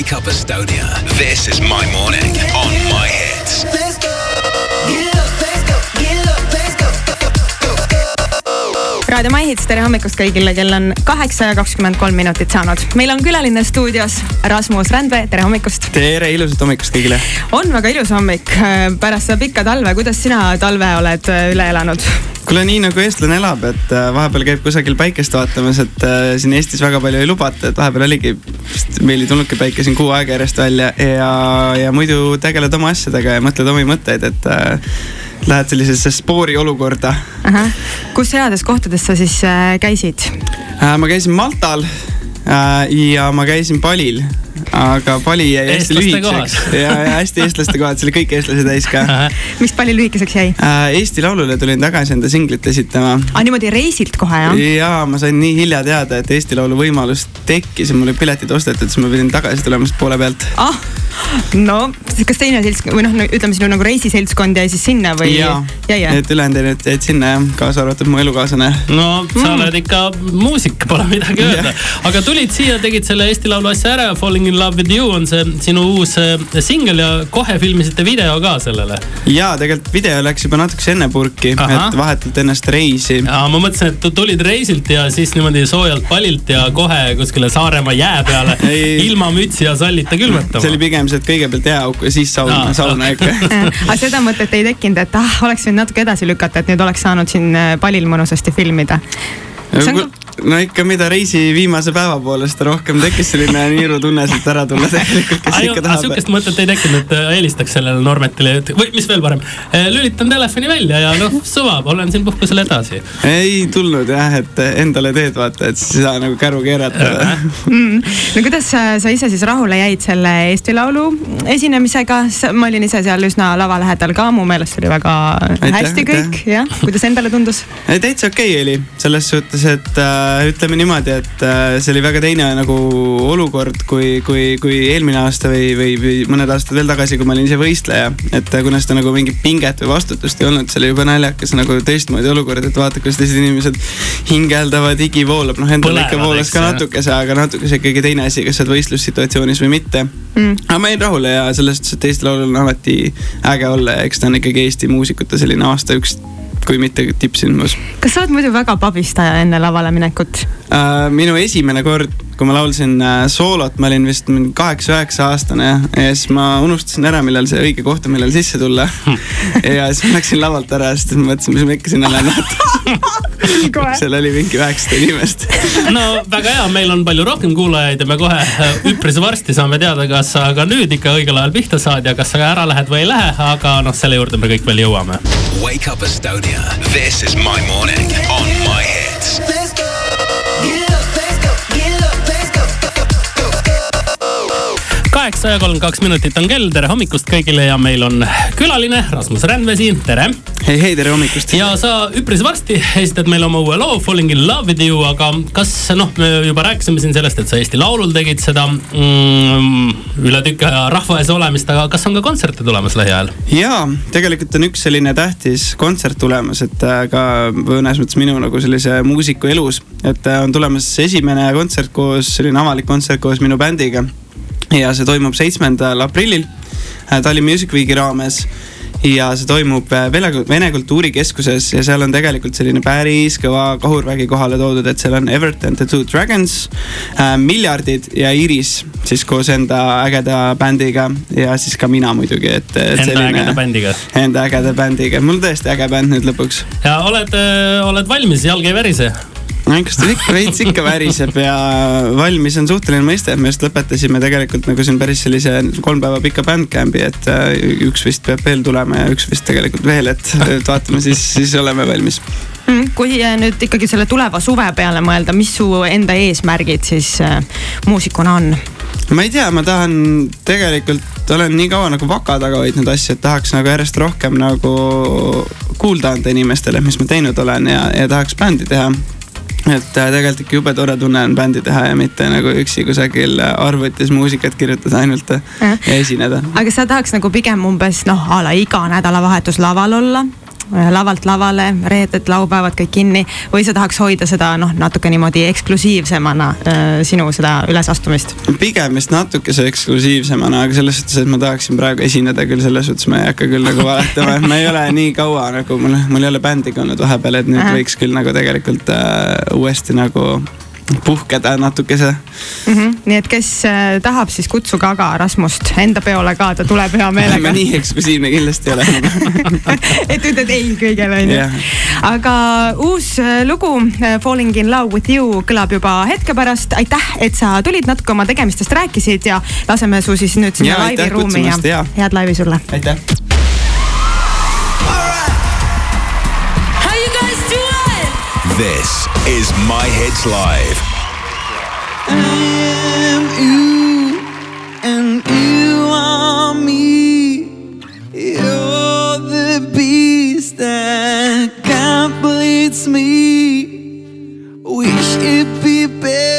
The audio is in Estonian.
Wake Up Estonia. This is my morning on my hits. Raadio My Hits, tere hommikust kõigile, kell on kaheksa ja kakskümmend kolm minutit saanud. meil on külaline stuudios Rasmus Rändvee, tere hommikust. tere, ilusat hommikust kõigile. on väga ilus hommik pärast seda pikka talve, kuidas sina talve oled äh, üle elanud? kuule, nii nagu eestlane elab, et äh, vahepeal käib kusagil päikest vaatamas, et äh, siin Eestis väga palju ei lubata, et vahepeal oligi, meil ei tulnudki päike siin kuu aega järjest välja ja, ja muidu tegeled oma asjadega ja mõtled omi mõtteid, et lähed sellisesse spoori olukorda. kus heades kohtades sa siis äh, käisid? Äh, ma käisin Maltal äh, ja ma käisin Palil aga Pali jäi hästi lühikeseks ja, ja hästi eestlaste kohad, see oli kõik eestlase täis ka. miks Pali lühikeseks jäi? Eesti Laulule tulin tagasi enda singlit esitama. aa, niimoodi reisilt kohe jah? ja ma sain nii hilja teada, et Eesti Laulu võimalus tekkis ja mul olid piletid ostetud, siis ma pidin tagasi tulema sealt poole pealt. ah, no kas teine seltskond või noh, ütleme sinu nagu reisiseltskond jäi siis sinna või? ja, ja, et ülejäänud jäid sinna jah, kaasa arvatud mu elukaaslane. no sa mm. oled ikka muusik, pole midagi öelda. aga tulid siia, tegid selle Eesti Laulu asja ära, Falling in love with you on see sinu uus äh, singel ja kohe filmisite video ka sellele. ja tegelikult video läks juba natukese enne purki, et vahetult ennast reisi. ja ma mõtlesin, et tulid reisilt ja siis niimoodi soojalt palilt ja kohe kuskile Saaremaa jää peale ilma mütsi ja sallita külmetama. see oli pigem see, et kõigepealt jääauk ja siis sauna, sauna ikka. aga seda mõtet ei tekkinud, et ah, oleks võinud natuke edasi lükata, et nüüd oleks saanud siin äh, palil mõnusasti filmida see on no ikka, mida reisi viimase päeva poole, seda rohkem tekkis selline niirutunne sealt ära tulla tegelikult, kes ikka tahab. sihukest mõtet ei tekkinud, et äh, helistaks sellele Normetile või mis veel parem, äh, lülitan telefoni välja ja noh, suva, olen siin puhkusel edasi. ei tulnud jah, et endale teed vaata, et siis ei saa nagu käru keerata mm.. no kuidas sa, sa ise siis rahule jäid selle Eesti Laulu esinemisega, ma olin ise seal üsna lava lähedal ka, mu meelest oli väga aitäh, hästi kõik, jah, kuidas endale tundus? täitsa okei okay oli, selles suhtes, et äh, ütleme niimoodi, et äh, see oli väga teine nagu olukord kui, kui, kui eelmine aasta või, või, või mõned aastad veel tagasi, kui ma olin ise võistleja. et äh, kuna seda nagu mingit pinget või vastutust ei olnud, see oli juba naljakas nagu teistmoodi olukord, et vaata, kuidas teised inimesed hingeldavad, higi voolab, noh endal ikka voolas ka natukese, aga natukese ikkagi teine asi, kas sa oled võistlussituatsioonis või mitte. Mm.. aga ma jäin rahule ja selles suhtes, et Eesti Laulul on alati äge olla ja eks ta on ikkagi Eesti muusikute selline aasta üks kui mitte tippsündmus. kas sa oled muidu väga pabistaja enne lavale minekut uh,? minu esimene kord, kui ma laulsin uh, soolot, ma olin vist kaheksa-üheksa aastane ja siis ma unustasin ära, millal see õige koht on, millal sisse tulla. ja siis ma läksin lavalt ära, sest ma mõtlesin, mis ma ikka sinna lähen seal oli mingi üheksasada inimest no väga hea, meil on palju rohkem kuulajaid ja me kohe äh, üpris varsti saame teada, kas sa ka nüüd ikka õigel ajal pihta saad ja kas sa ära lähed või ei lähe, aga noh, selle juurde me kõik veel jõuame. Wake up Estonia, this is my morning on kaheksa ja kolmkümmend kaks minutit on kell, tere hommikust kõigile ja meil on külaline Rasmus Rändvee siin, tere. hei, hei, tere hommikust. ja sa üpris varsti esitad meile oma uue loo Falling in love with you, aga kas noh, me juba rääkisime siin sellest, et sa Eesti Laulul tegid seda mm, üle tüki aja rahva ees olemist, aga kas on ka kontserte tulemas lähiajal? ja tegelikult on üks selline tähtis kontsert tulemas, et äh, ka mõnes mõttes minu nagu sellise muusiku elus, et äh, on tulemas esimene kontsert koos, selline avalik kontsert koos minu bändiga ja see toimub seitsmendal aprillil Tallinn Music Weeki raames ja see toimub Vene, Vene Kultuurikeskuses ja seal on tegelikult selline päris kõva kahurvägi kohale toodud, et seal on Evert and the Two Dragons äh,, Miljardid ja Iris siis koos enda ägeda bändiga ja siis ka mina muidugi, et, et. Enda ägeda bändiga. Enda ägeda bändiga, mul on tõesti äge bänd nüüd lõpuks. ja oled, oled valmis, jalg ei värise? Ikka veits ikka väriseb ja valmis on suhteline mõiste, et me just lõpetasime tegelikult nagu siin päris sellise kolm päeva pika bandcamp'i, et äh, üks vist peab veel tulema ja üks vist tegelikult veel, et, et vaatame siis, siis oleme valmis mm, kui nüüd ikkagi selle tuleva suve peale mõelda, mis su enda eesmärgid siis äh, muusikuna on? ma ei tea, ma tahan tegelikult, olen nii kaua nagu vaka taga hoidnud asju, et tahaks nagu järjest rohkem nagu kuulda anda inimestele, mis ma teinud olen ja, ja tahaks bändi teha et äh, tegelikult ikka jube tore tunne on bändi teha ja mitte nagu üksi kusagil arvutis muusikat kirjutada ainult ja, ja esineda. aga sa tahaks nagu pigem umbes noh, a la iga nädalavahetus laval olla lavalt lavale, reeded, laupäevad kõik kinni või sa tahaks hoida seda noh, natuke niimoodi eksklusiivsemana äh, sinu seda ülesastumist? pigem vist natukese eksklusiivsemana, aga selles suhtes, et ma tahaksin praegu esineda küll, selles suhtes ma ei hakka küll nagu valetama, et ma ei ole nii kaua nagu mul, mul ei ole bändigi olnud vahepeal, et nüüd Ahah. võiks küll nagu tegelikult äh, uuesti nagu puhkeda natukese mm. -hmm. nii et kes äh, tahab, siis kutsuge aga Rasmust enda peole ka, ta tuleb hea meelega nii eksklusiivne kindlasti ei ole et ütled ei kõigele onju Jah. aga uus äh, lugu äh, Falling in love with you kõlab juba hetke pärast. aitäh, et sa tulid natuke oma tegemistest rääkisid ja laseme su siis nüüd sinna laiviruumi ja jaa. head laivi sulle. aitäh. This is My Hits Live. am you and you are me. You're the beast that completes me. Wish it be below.